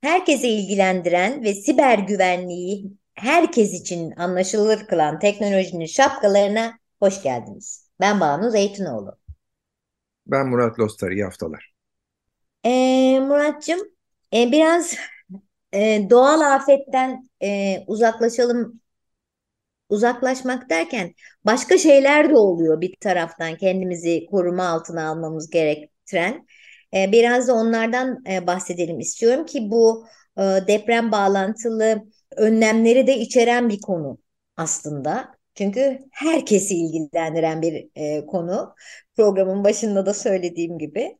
Herkese ilgilendiren ve siber güvenliği herkes için anlaşılır kılan teknolojinin şapkalarına hoş geldiniz. Ben Banu Zeytinoğlu. Ben Murat Lostar, iyi haftalar. Ee, Murat'cığım e, biraz e, doğal afetten e, uzaklaşalım. Uzaklaşmak derken başka şeyler de oluyor bir taraftan kendimizi koruma altına almamız gerektiren. E, biraz da onlardan e, bahsedelim istiyorum ki bu e, deprem bağlantılı önlemleri de içeren bir konu aslında. Çünkü herkesi ilgilendiren bir konu. Programın başında da söylediğim gibi.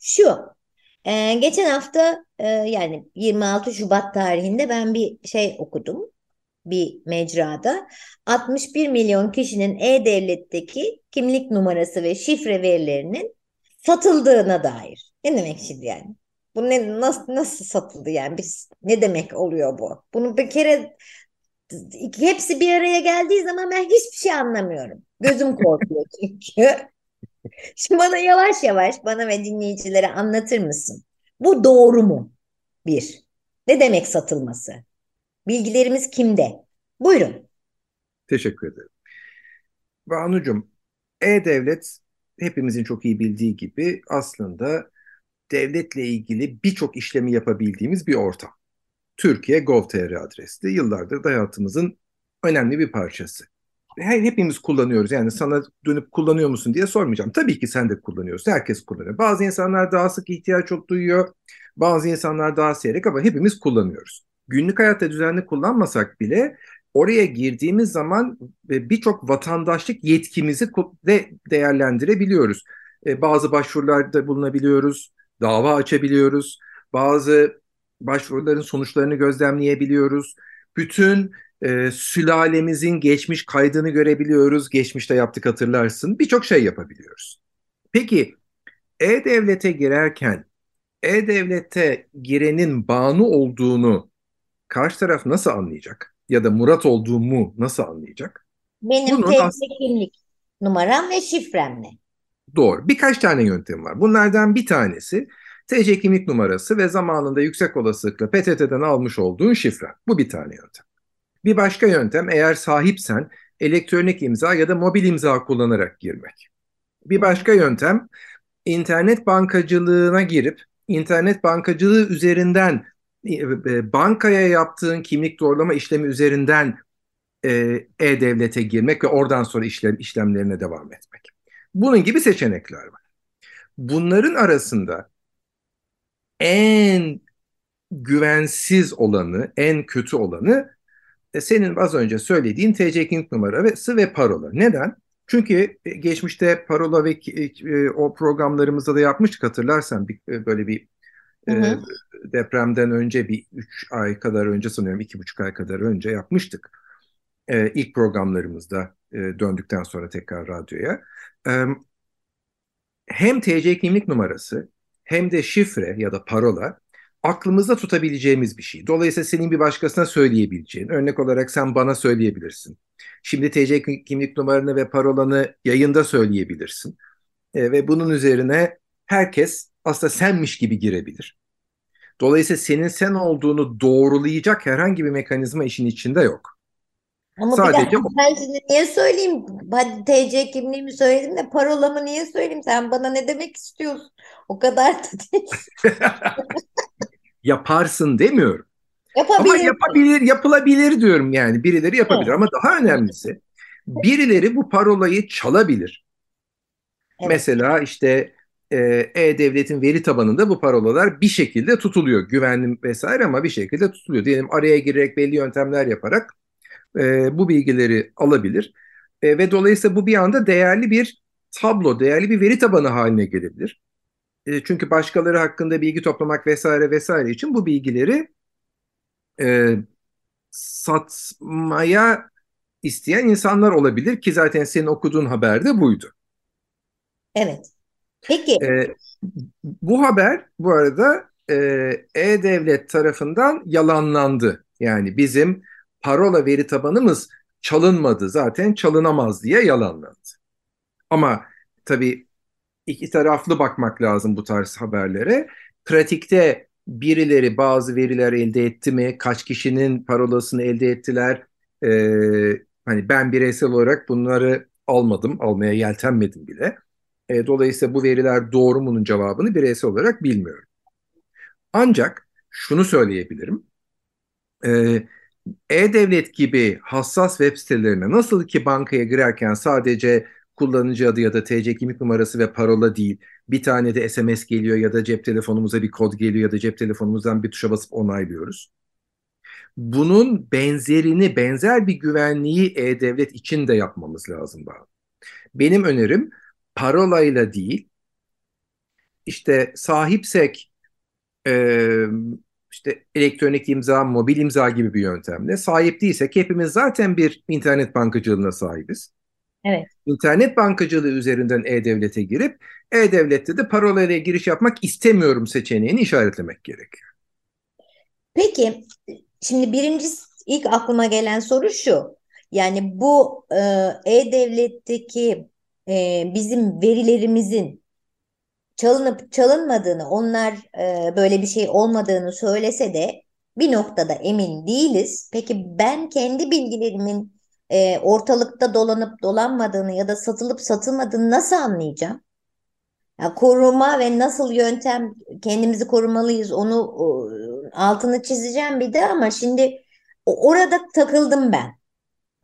Şu, geçen hafta yani 26 Şubat tarihinde ben bir şey okudum bir mecrada 61 milyon kişinin E-Devlet'teki kimlik numarası ve şifre verilerinin satıldığına dair. Ne demek şimdi yani? Bu ne nasıl nasıl satıldı yani? Biz ne demek oluyor bu? Bunu bir kere hepsi bir araya geldiği zaman ben hiçbir şey anlamıyorum. Gözüm korkuyor çünkü. Şimdi bana yavaş yavaş bana ve dinleyicilere anlatır mısın? Bu doğru mu? Bir. Ne demek satılması? Bilgilerimiz kimde? Buyurun. Teşekkür ederim. Banucuğum, E-Devlet hepimizin çok iyi bildiği gibi aslında devletle ilgili birçok işlemi yapabildiğimiz bir ortam. Türkiye Gov.tr adresli yıllardır da hayatımızın önemli bir parçası. Her, hepimiz kullanıyoruz. Yani sana dönüp kullanıyor musun diye sormayacağım. Tabii ki sen de kullanıyorsun. Herkes kullanıyor. Bazı insanlar daha sık ihtiyaç çok duyuyor. Bazı insanlar daha seyrek ama hepimiz kullanıyoruz. Günlük hayatta düzenli kullanmasak bile oraya girdiğimiz zaman birçok vatandaşlık yetkimizi de değerlendirebiliyoruz. E, bazı başvurularda bulunabiliyoruz, dava açabiliyoruz, bazı başvuruların sonuçlarını gözlemleyebiliyoruz. Bütün e, sülalemizin geçmiş kaydını görebiliyoruz. Geçmişte yaptık hatırlarsın. Birçok şey yapabiliyoruz. Peki E-Devlet'e girerken E-Devlet'e girenin banu olduğunu karşı taraf nasıl anlayacak? Ya da Murat olduğumu nasıl anlayacak? Benim TC kimlik numaram ve şifremle. Doğru. Birkaç tane yöntem var. Bunlardan bir tanesi TC kimlik numarası ve zamanında yüksek olasılıkla PTT'den almış olduğun şifre. Bu bir tane yöntem. Bir başka yöntem eğer sahipsen elektronik imza ya da mobil imza kullanarak girmek. Bir başka yöntem internet bankacılığına girip internet bankacılığı üzerinden bankaya yaptığın kimlik doğrulama işlemi üzerinden e, e-devlete girmek ve oradan sonra işlem, işlemlerine devam etmek. Bunun gibi seçenekler var. Bunların arasında en güvensiz olanı, en kötü olanı senin az önce söylediğin TC kimlik numarası ve parola. Neden? Çünkü geçmişte parola ve o programlarımızda da yapmıştık hatırlarsan böyle bir Hı hı. Depremden önce bir üç ay kadar önce sanıyorum iki buçuk ay kadar önce yapmıştık. E, ilk programlarımızda e, döndükten sonra tekrar radyoya. E, hem TC kimlik numarası hem de şifre ya da parola aklımızda tutabileceğimiz bir şey. Dolayısıyla senin bir başkasına söyleyebileceğin, örnek olarak sen bana söyleyebilirsin. Şimdi TC kimlik numaranı ve parolanı yayında söyleyebilirsin. E, ve bunun üzerine herkes aslında senmiş gibi girebilir. Dolayısıyla senin sen olduğunu doğrulayacak herhangi bir mekanizma işin içinde yok. Ama Sadece bir dakika ben şimdi niye söyleyeyim? Hadi TC kimliğimi söyledim de parolamı niye söyleyeyim? Sen bana ne demek istiyorsun? O kadar da değil. Yaparsın demiyorum. Yapabilir. Ama yapabilir, yapılabilir diyorum yani. Birileri yapabilir evet. ama daha önemlisi birileri bu parolayı çalabilir. Evet. Mesela işte e-devletin veri tabanında bu parolalar bir şekilde tutuluyor. Güvenli vesaire ama bir şekilde tutuluyor. Diyelim araya girerek belli yöntemler yaparak e, bu bilgileri alabilir. E, ve dolayısıyla bu bir anda değerli bir tablo, değerli bir veri tabanı haline gelebilir. E, çünkü başkaları hakkında bilgi toplamak vesaire vesaire için bu bilgileri e, satmaya isteyen insanlar olabilir ki zaten senin okuduğun haberde buydu. Evet. Peki. E, bu haber bu arada e, E-Devlet tarafından yalanlandı. Yani bizim parola veri tabanımız çalınmadı zaten çalınamaz diye yalanlandı. Ama tabii iki taraflı bakmak lazım bu tarz haberlere. Pratikte birileri bazı veriler elde etti mi? Kaç kişinin parolasını elde ettiler? Ee, hani ben bireysel olarak bunları almadım, almaya yeltenmedim bile. E, dolayısıyla bu veriler doğru mu'nun cevabını bireysel olarak bilmiyorum. Ancak şunu söyleyebilirim. E, e-Devlet gibi hassas web sitelerine nasıl ki bankaya girerken sadece kullanıcı adı ya da TC kimlik numarası ve parola değil, bir tane de SMS geliyor ya da cep telefonumuza bir kod geliyor ya da cep telefonumuzdan bir tuşa basıp onaylıyoruz. Bunun benzerini, benzer bir güvenliği e-devlet için de yapmamız lazım. Daha. Benim önerim parolayla değil, işte sahipsek e, işte elektronik imza, mobil imza gibi bir yöntemle sahip değilsek hepimiz zaten bir internet bankacılığına sahibiz. Evet. İnternet bankacılığı üzerinden e-devlete girip e-devlette de parolayla giriş yapmak istemiyorum seçeneğini işaretlemek gerekiyor. Peki şimdi birinci ilk aklıma gelen soru şu. Yani bu e-devletteki e, bizim verilerimizin çalınıp çalınmadığını, onlar e, böyle bir şey olmadığını söylese de bir noktada emin değiliz. Peki ben kendi bilgilerimin e, ortalıkta dolanıp dolanmadığını ya da satılıp satılmadığını nasıl anlayacağım? Ya koruma ve nasıl yöntem kendimizi korumalıyız onu o, altını çizeceğim bir de ama şimdi orada takıldım ben.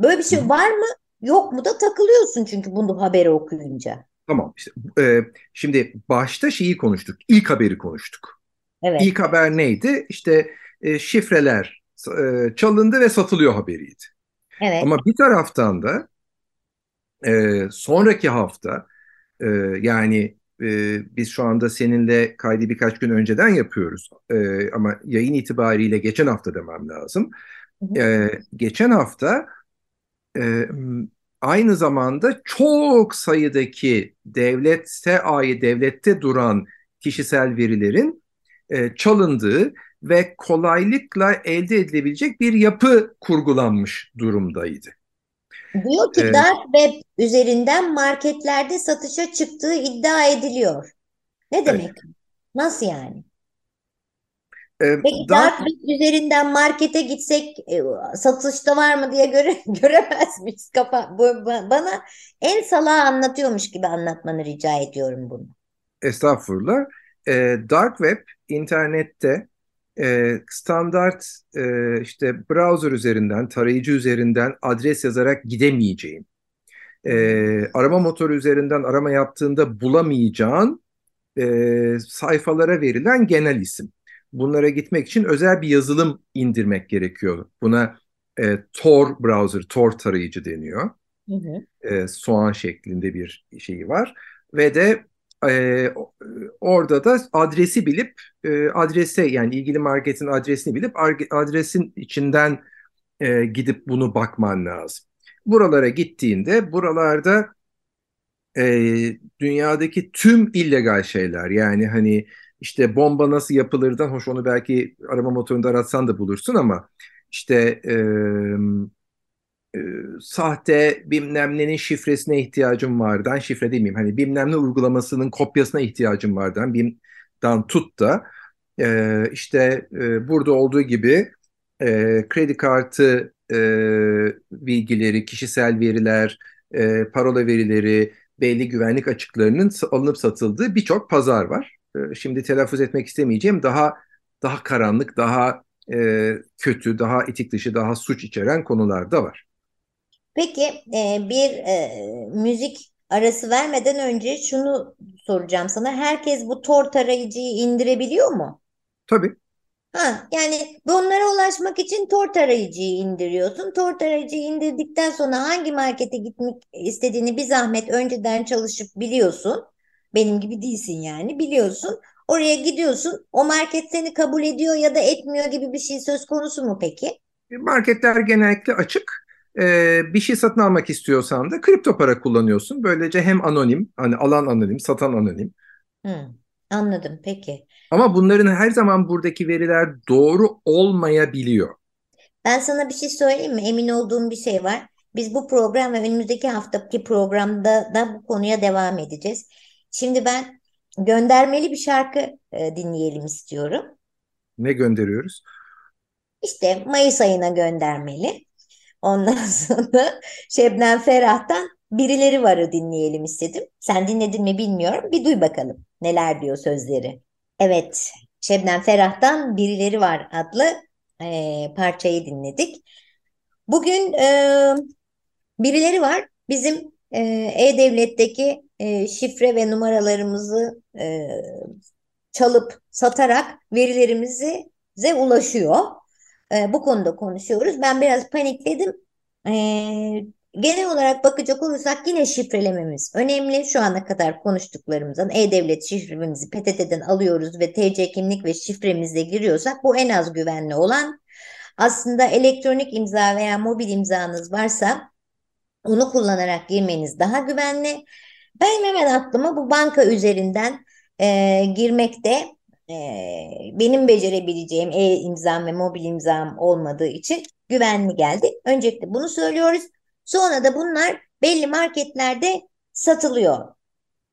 Böyle bir şey var mı? Yok mu da takılıyorsun çünkü bunu haberi okuyunca. Tamam işte e, şimdi başta şeyi konuştuk. İlk haberi konuştuk. Evet. İlk haber neydi? İşte e, şifreler e, çalındı ve satılıyor haberiydi. Evet. Ama bir taraftan da e, sonraki hafta e, yani e, biz şu anda seninle kaydı birkaç gün önceden yapıyoruz. E, ama yayın itibariyle geçen hafta demem lazım. E, geçen hafta e, aynı zamanda çok sayıdaki devlette ait, devlette duran kişisel verilerin e, çalındığı ve kolaylıkla elde edilebilecek bir yapı kurgulanmış durumdaydı. Diyor ki Ee, dark web üzerinden marketlerde satışa çıktığı iddia ediliyor. Ne demek? Nasıl yani? E, Peki dark, dark web üzerinden markete gitsek e, satışta var mı diye göre, göremez miyiz? Kafa, bu, ba- bana en salağı anlatıyormuş gibi anlatmanı rica ediyorum bunu. estağfurullah, e, dark web internette e, standart e, işte browser üzerinden, tarayıcı üzerinden adres yazarak gidemeyeceğin, e, arama motoru üzerinden arama yaptığında bulamayacağın e, sayfalara verilen genel isim. Bunlara gitmek için özel bir yazılım indirmek gerekiyor. Buna e, Tor browser, Tor tarayıcı deniyor. Hı hı. E, soğan şeklinde bir şeyi var. Ve de e, orada da adresi bilip e, adrese yani ilgili marketin adresini bilip adresin içinden e, gidip bunu bakman lazım. Buralara gittiğinde buralarda e, dünyadaki tüm illegal şeyler yani hani işte bomba nasıl yapılırdan hoş onu belki arama motorunda aratsan da bulursun ama işte e, e, sahte bilmem nenin şifresine ihtiyacım vardan şifre demeyeyim hani bilmem ne uygulamasının kopyasına ihtiyacım vardan BİM'den tut da e, işte e, burada olduğu gibi e, kredi kartı e, bilgileri, kişisel veriler, e, parola verileri, belli güvenlik açıklarının alınıp satıldığı birçok pazar var. E, şimdi telaffuz etmek istemeyeceğim daha daha karanlık, daha e, kötü, daha etik dışı, daha suç içeren konular da var. Peki e, bir e, müzik arası vermeden önce şunu soracağım sana. Herkes bu Tor tarayıcıyı indirebiliyor mu? Tabii. Ha, yani bunlara ulaşmak için Tor tarayıcıyı indiriyorsun. Tor tarayıcıyı indirdikten sonra hangi markete gitmek istediğini bir zahmet önceden çalışıp biliyorsun. Benim gibi değilsin yani biliyorsun. Oraya gidiyorsun. O market seni kabul ediyor ya da etmiyor gibi bir şey söz konusu mu peki? Marketler genellikle açık. Ee, bir şey satın almak istiyorsan da kripto para kullanıyorsun. Böylece hem anonim, hani alan anonim, satan anonim. Hmm, anladım peki. Ama bunların her zaman buradaki veriler doğru olmayabiliyor. Ben sana bir şey söyleyeyim mi? Emin olduğum bir şey var. Biz bu program ve önümüzdeki haftaki programda da bu konuya devam edeceğiz. Şimdi ben göndermeli bir şarkı e, dinleyelim istiyorum. Ne gönderiyoruz? İşte Mayıs ayına göndermeli. Ondan sonra Şebnem Ferah'tan Birileri Var'ı dinleyelim istedim. Sen dinledin mi bilmiyorum. Bir duy bakalım neler diyor sözleri. Evet, Şebnem Ferah'tan Birileri Var adlı e, parçayı dinledik. Bugün e, Birileri Var bizim e, E-Devlet'teki e, şifre ve numaralarımızı e, çalıp satarak verilerimize ulaşıyor. E, bu konuda konuşuyoruz. Ben biraz panikledim. E, genel olarak bakacak olursak yine şifrelememiz önemli. Şu ana kadar konuştuklarımızdan E-Devlet şifremizi PTT'den alıyoruz ve TC kimlik ve şifremizle giriyorsak bu en az güvenli olan. Aslında elektronik imza veya mobil imzanız varsa onu kullanarak girmeniz daha güvenli. Benim hemen aklıma bu banka üzerinden e, girmekte e, benim becerebileceğim e-imzam ve mobil imzam olmadığı için güvenli geldi. Öncelikle bunu söylüyoruz. Sonra da bunlar belli marketlerde satılıyor.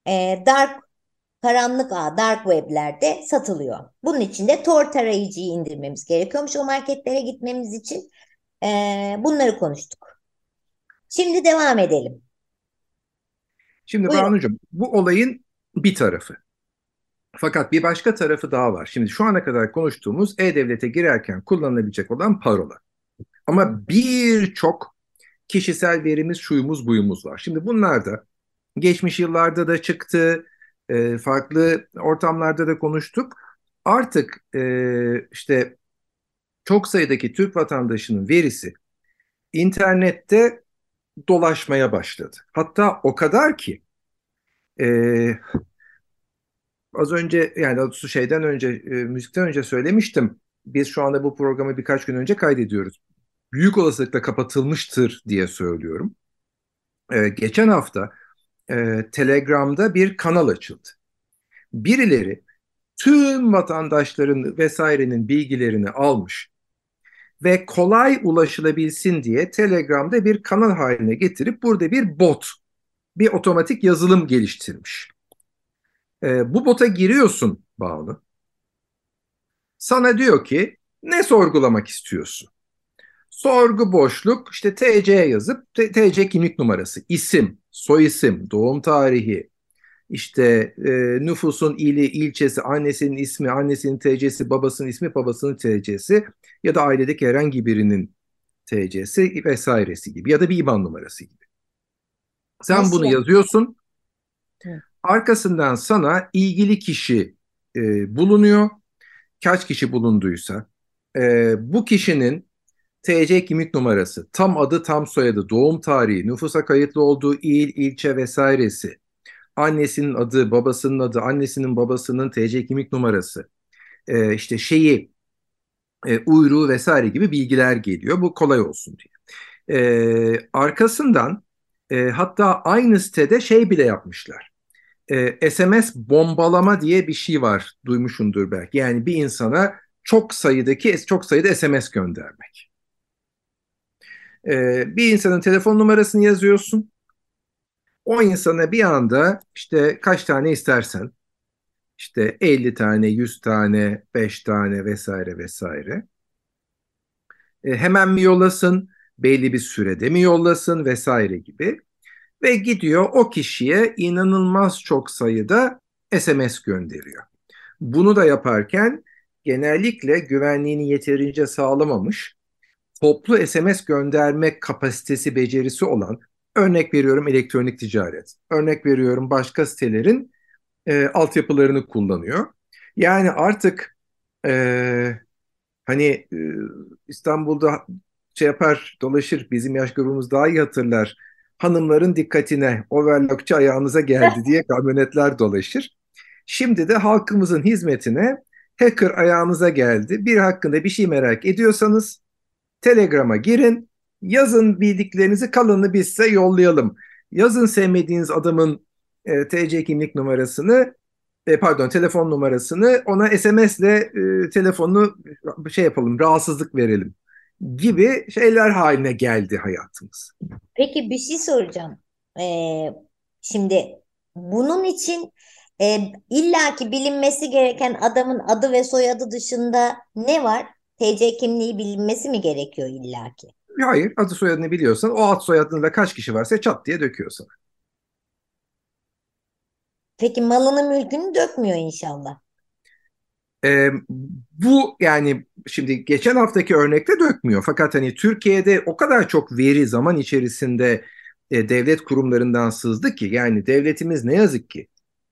E, dark karanlık ağ, dark web'lerde satılıyor. Bunun için de Tor tarayıcıyı indirmemiz gerekiyormuş o marketlere gitmemiz için. E, bunları konuştuk. Şimdi devam edelim. Şimdi Buyurun. Banucuğum bu olayın bir tarafı. Fakat bir başka tarafı daha var. Şimdi şu ana kadar konuştuğumuz E-Devlet'e girerken kullanılabilecek olan parola. Ama birçok kişisel verimiz, şuyumuz, buyumuz var. Şimdi bunlar da geçmiş yıllarda da çıktı, e, farklı ortamlarda da konuştuk. Artık e, işte çok sayıdaki Türk vatandaşının verisi internette dolaşmaya başladı. Hatta o kadar ki e, az önce yani şeyden önce e, müzikten önce söylemiştim. Biz şu anda bu programı birkaç gün önce kaydediyoruz. Büyük olasılıkla kapatılmıştır diye söylüyorum. E, geçen hafta e, Telegram'da bir kanal açıldı. Birileri tüm vatandaşların vesairenin bilgilerini almış ve kolay ulaşılabilsin diye Telegram'da bir kanal haline getirip burada bir bot, bir otomatik yazılım geliştirmiş. E, bu bota giriyorsun Banu. Sana diyor ki ne sorgulamak istiyorsun? Sorgu boşluk işte TC yazıp TC kimlik numarası, isim, soyisim, doğum tarihi, işte e, nüfusun ili, ilçesi, annesinin ismi, annesinin TC'si, babasının ismi, babasının TC'si ya da ailedeki herhangi birinin TC'si vesairesi gibi ya da bir IBAN numarası gibi. Sen Nasıl? bunu yazıyorsun. Arkasından sana ilgili kişi e, bulunuyor. Kaç kişi bulunduysa e, bu kişinin TC kimlik numarası, tam adı, tam soyadı, doğum tarihi, nüfusa kayıtlı olduğu il, ilçe vesairesi, annesinin adı, babasının adı, annesinin babasının TC kimlik numarası, e, işte şeyi, e, uyruğu vesaire gibi bilgiler geliyor. Bu kolay olsun diye. E, arkasından e, hatta aynı sitede şey bile yapmışlar. E, SMS bombalama diye bir şey var. Duymuşundur belki. Yani bir insana çok sayıdaki çok sayıda SMS göndermek. E, bir insanın telefon numarasını yazıyorsun. O insana bir anda işte kaç tane istersen işte 50 tane, 100 tane, 5 tane vesaire vesaire. E, hemen mi yollasın, belli bir sürede mi yollasın vesaire gibi. Ve gidiyor o kişiye inanılmaz çok sayıda SMS gönderiyor. Bunu da yaparken genellikle güvenliğini yeterince sağlamamış, toplu SMS gönderme kapasitesi, becerisi olan Örnek veriyorum elektronik ticaret. Örnek veriyorum başka sitelerin e, altyapılarını kullanıyor. Yani artık e, hani e, İstanbul'da şey yapar dolaşır bizim yaş grubumuz daha iyi hatırlar. Hanımların dikkatine overlockçı ayağınıza geldi diye kamyonetler dolaşır. Şimdi de halkımızın hizmetine hacker ayağınıza geldi. Bir hakkında bir şey merak ediyorsanız Telegram'a girin. Yazın bildiklerinizi kalanını biz size yollayalım. Yazın sevmediğiniz adamın e, TC kimlik numarasını e, pardon telefon numarasını ona SMS'le e, telefonunu şey yapalım rahatsızlık verelim gibi şeyler haline geldi hayatımız. Peki bir şey soracağım. Ee, şimdi bunun için e, illaki bilinmesi gereken adamın adı ve soyadı dışında ne var? TC kimliği bilinmesi mi gerekiyor illaki? Hayır, adı soyadını biliyorsan o ad soyadında kaç kişi varsa çat diye döküyor sana. Peki malını mülkünü dökmüyor inşallah. Ee, bu yani şimdi geçen haftaki örnekte dökmüyor. Fakat hani Türkiye'de o kadar çok veri zaman içerisinde e, devlet kurumlarından sızdı ki yani devletimiz ne yazık ki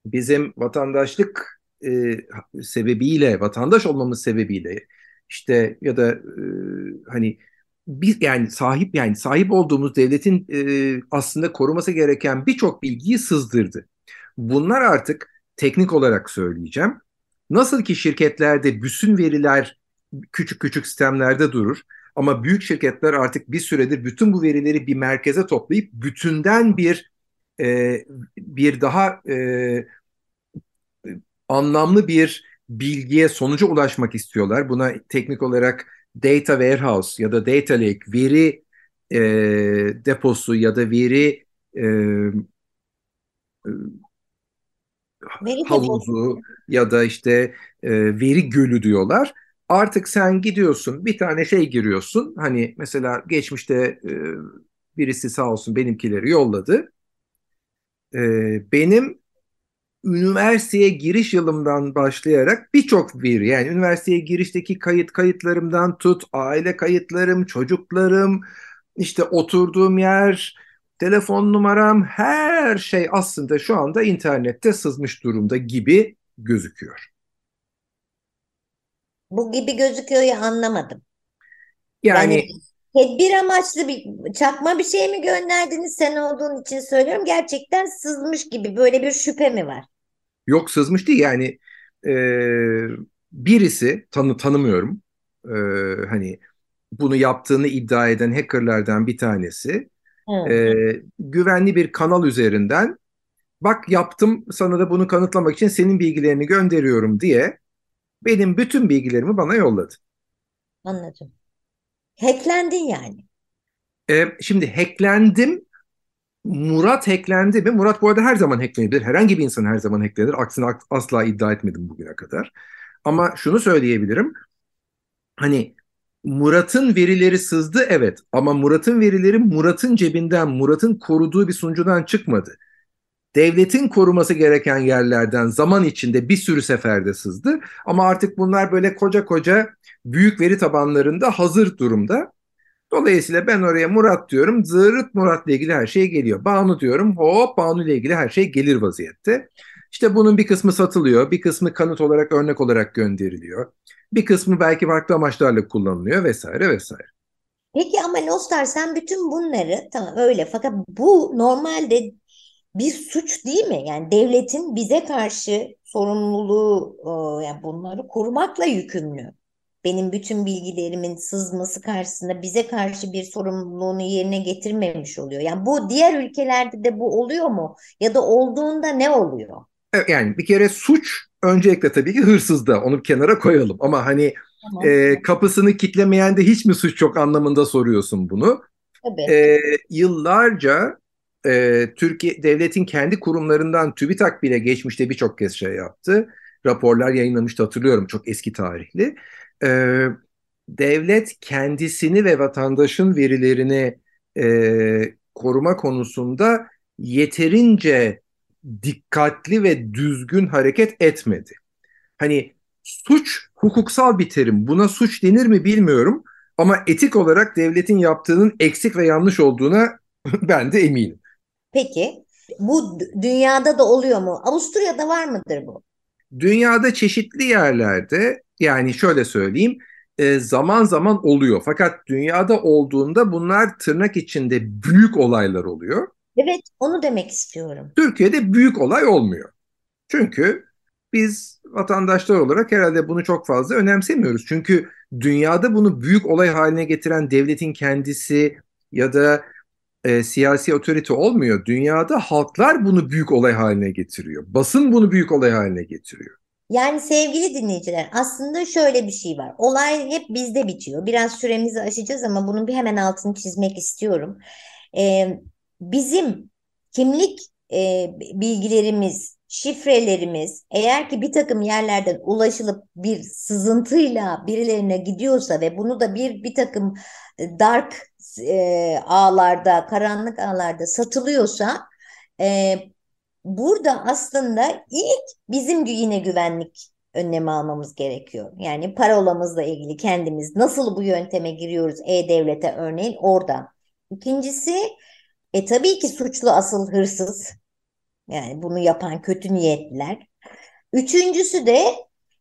bizim vatandaşlık e, sebebiyle, vatandaş olmamız sebebiyle işte ya da e, hani bir yani sahip yani sahip olduğumuz devletin e, aslında koruması gereken birçok bilgiyi sızdırdı. Bunlar artık teknik olarak söyleyeceğim. Nasıl ki şirketlerde bütün veriler küçük küçük sistemlerde durur ama büyük şirketler artık bir süredir bütün bu verileri bir merkeze toplayıp bütünden bir e, bir daha e, anlamlı bir bilgiye, sonuca ulaşmak istiyorlar. Buna teknik olarak data warehouse ya da data lake, veri e, deposu ya da veri e, veri havuzu ya da işte e, veri gölü diyorlar. Artık sen gidiyorsun bir tane şey giriyorsun. Hani mesela geçmişte e, birisi sağ olsun benimkileri yolladı. E, benim üniversiteye giriş yılımdan başlayarak birçok veri yani üniversiteye girişteki kayıt kayıtlarımdan tut aile kayıtlarım, çocuklarım, işte oturduğum yer, telefon numaram her şey aslında şu anda internette sızmış durumda gibi gözüküyor. Bu gibi gözüküyor ya anlamadım. Yani, yani tedbir amaçlı bir çakma bir şey mi gönderdiniz sen olduğun için söylüyorum. Gerçekten sızmış gibi böyle bir şüphe mi var? Yok sızmış değil yani e, birisi tanı tanımıyorum e, hani bunu yaptığını iddia eden hackerlardan bir tanesi e, güvenli bir kanal üzerinden bak yaptım sana da bunu kanıtlamak için senin bilgilerini gönderiyorum diye benim bütün bilgilerimi bana yolladı. Anladım. Hacklendin yani. E, şimdi hacklendim Murat hacklendi mi? Murat bu arada her zaman hacklenebilir. Herhangi bir insan her zaman hacklenir. Aksine asla iddia etmedim bugüne kadar. Ama şunu söyleyebilirim. Hani Murat'ın verileri sızdı evet ama Murat'ın verileri Murat'ın cebinden, Murat'ın koruduğu bir sunucudan çıkmadı. Devletin koruması gereken yerlerden zaman içinde bir sürü seferde sızdı. Ama artık bunlar böyle koca koca büyük veri tabanlarında hazır durumda. Dolayısıyla ben oraya Murat diyorum. Zırıt Murat'la ilgili her şey geliyor. Banu diyorum. Hop Banu ile ilgili her şey gelir vaziyette. İşte bunun bir kısmı satılıyor. Bir kısmı kanıt olarak örnek olarak gönderiliyor. Bir kısmı belki farklı amaçlarla kullanılıyor vesaire vesaire. Peki ama Lostar sen bütün bunları tamam öyle fakat bu normalde bir suç değil mi? Yani devletin bize karşı sorumluluğu yani bunları korumakla yükümlü benim bütün bilgilerimin sızması karşısında bize karşı bir sorumluluğunu yerine getirmemiş oluyor. Yani bu diğer ülkelerde de bu oluyor mu? Ya da olduğunda ne oluyor? Yani bir kere suç öncelikle tabii ki hırsızda onu bir kenara koyalım. Ama hani tamam. e, kapısını kitlemeyen de hiç mi suç çok anlamında soruyorsun bunu. Tabii. E, yıllarca e, Türkiye devletin kendi kurumlarından TÜBİTAK bile geçmişte birçok kez şey yaptı. Raporlar yayınlamıştı hatırlıyorum çok eski tarihli e, devlet kendisini ve vatandaşın verilerini e, koruma konusunda yeterince dikkatli ve düzgün hareket etmedi. Hani suç hukuksal bir terim. Buna suç denir mi bilmiyorum ama etik olarak devletin yaptığının eksik ve yanlış olduğuna ben de eminim. Peki bu dünyada da oluyor mu? Avusturya'da var mıdır bu? Dünyada çeşitli yerlerde yani şöyle söyleyeyim e, zaman zaman oluyor. Fakat dünyada olduğunda bunlar tırnak içinde büyük olaylar oluyor. Evet, onu demek istiyorum. Türkiye'de büyük olay olmuyor. Çünkü biz vatandaşlar olarak herhalde bunu çok fazla önemsemiyoruz. Çünkü dünyada bunu büyük olay haline getiren devletin kendisi ya da e, siyasi otorite olmuyor. Dünyada halklar bunu büyük olay haline getiriyor. Basın bunu büyük olay haline getiriyor. Yani sevgili dinleyiciler aslında şöyle bir şey var. Olay hep bizde bitiyor. Biraz süremizi aşacağız ama bunun bir hemen altını çizmek istiyorum. Ee, bizim kimlik e, bilgilerimiz, şifrelerimiz eğer ki bir takım yerlerden ulaşılıp bir sızıntıyla birilerine gidiyorsa ve bunu da bir bir takım dark e, ağlarda, karanlık ağlarda satılıyorsa e, burada aslında ilk bizim yine güvenlik önlemi almamız gerekiyor. Yani parolamızla ilgili kendimiz nasıl bu yönteme giriyoruz e-devlete örneğin oradan. İkincisi e tabii ki suçlu asıl hırsız. Yani bunu yapan kötü niyetliler. Üçüncüsü de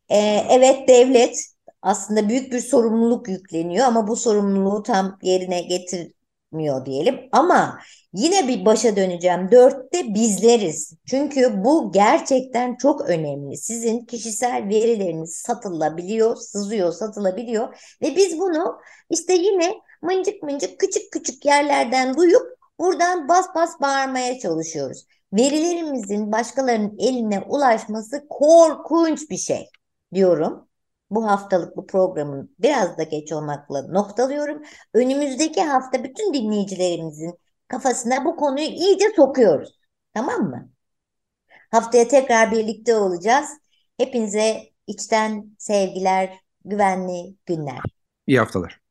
e, evet devlet aslında büyük bir sorumluluk yükleniyor ama bu sorumluluğu tam yerine getirmiyor diyelim. Ama yine bir başa döneceğim. Dörtte bizleriz. Çünkü bu gerçekten çok önemli. Sizin kişisel verileriniz satılabiliyor, sızıyor, satılabiliyor ve biz bunu işte yine mıncık mıncık küçük küçük yerlerden duyup buradan bas bas bağırmaya çalışıyoruz. Verilerimizin başkalarının eline ulaşması korkunç bir şey diyorum bu haftalık bu programın biraz da geç olmakla noktalıyorum. Önümüzdeki hafta bütün dinleyicilerimizin kafasına bu konuyu iyice sokuyoruz. Tamam mı? Haftaya tekrar birlikte olacağız. Hepinize içten sevgiler, güvenli günler. İyi haftalar.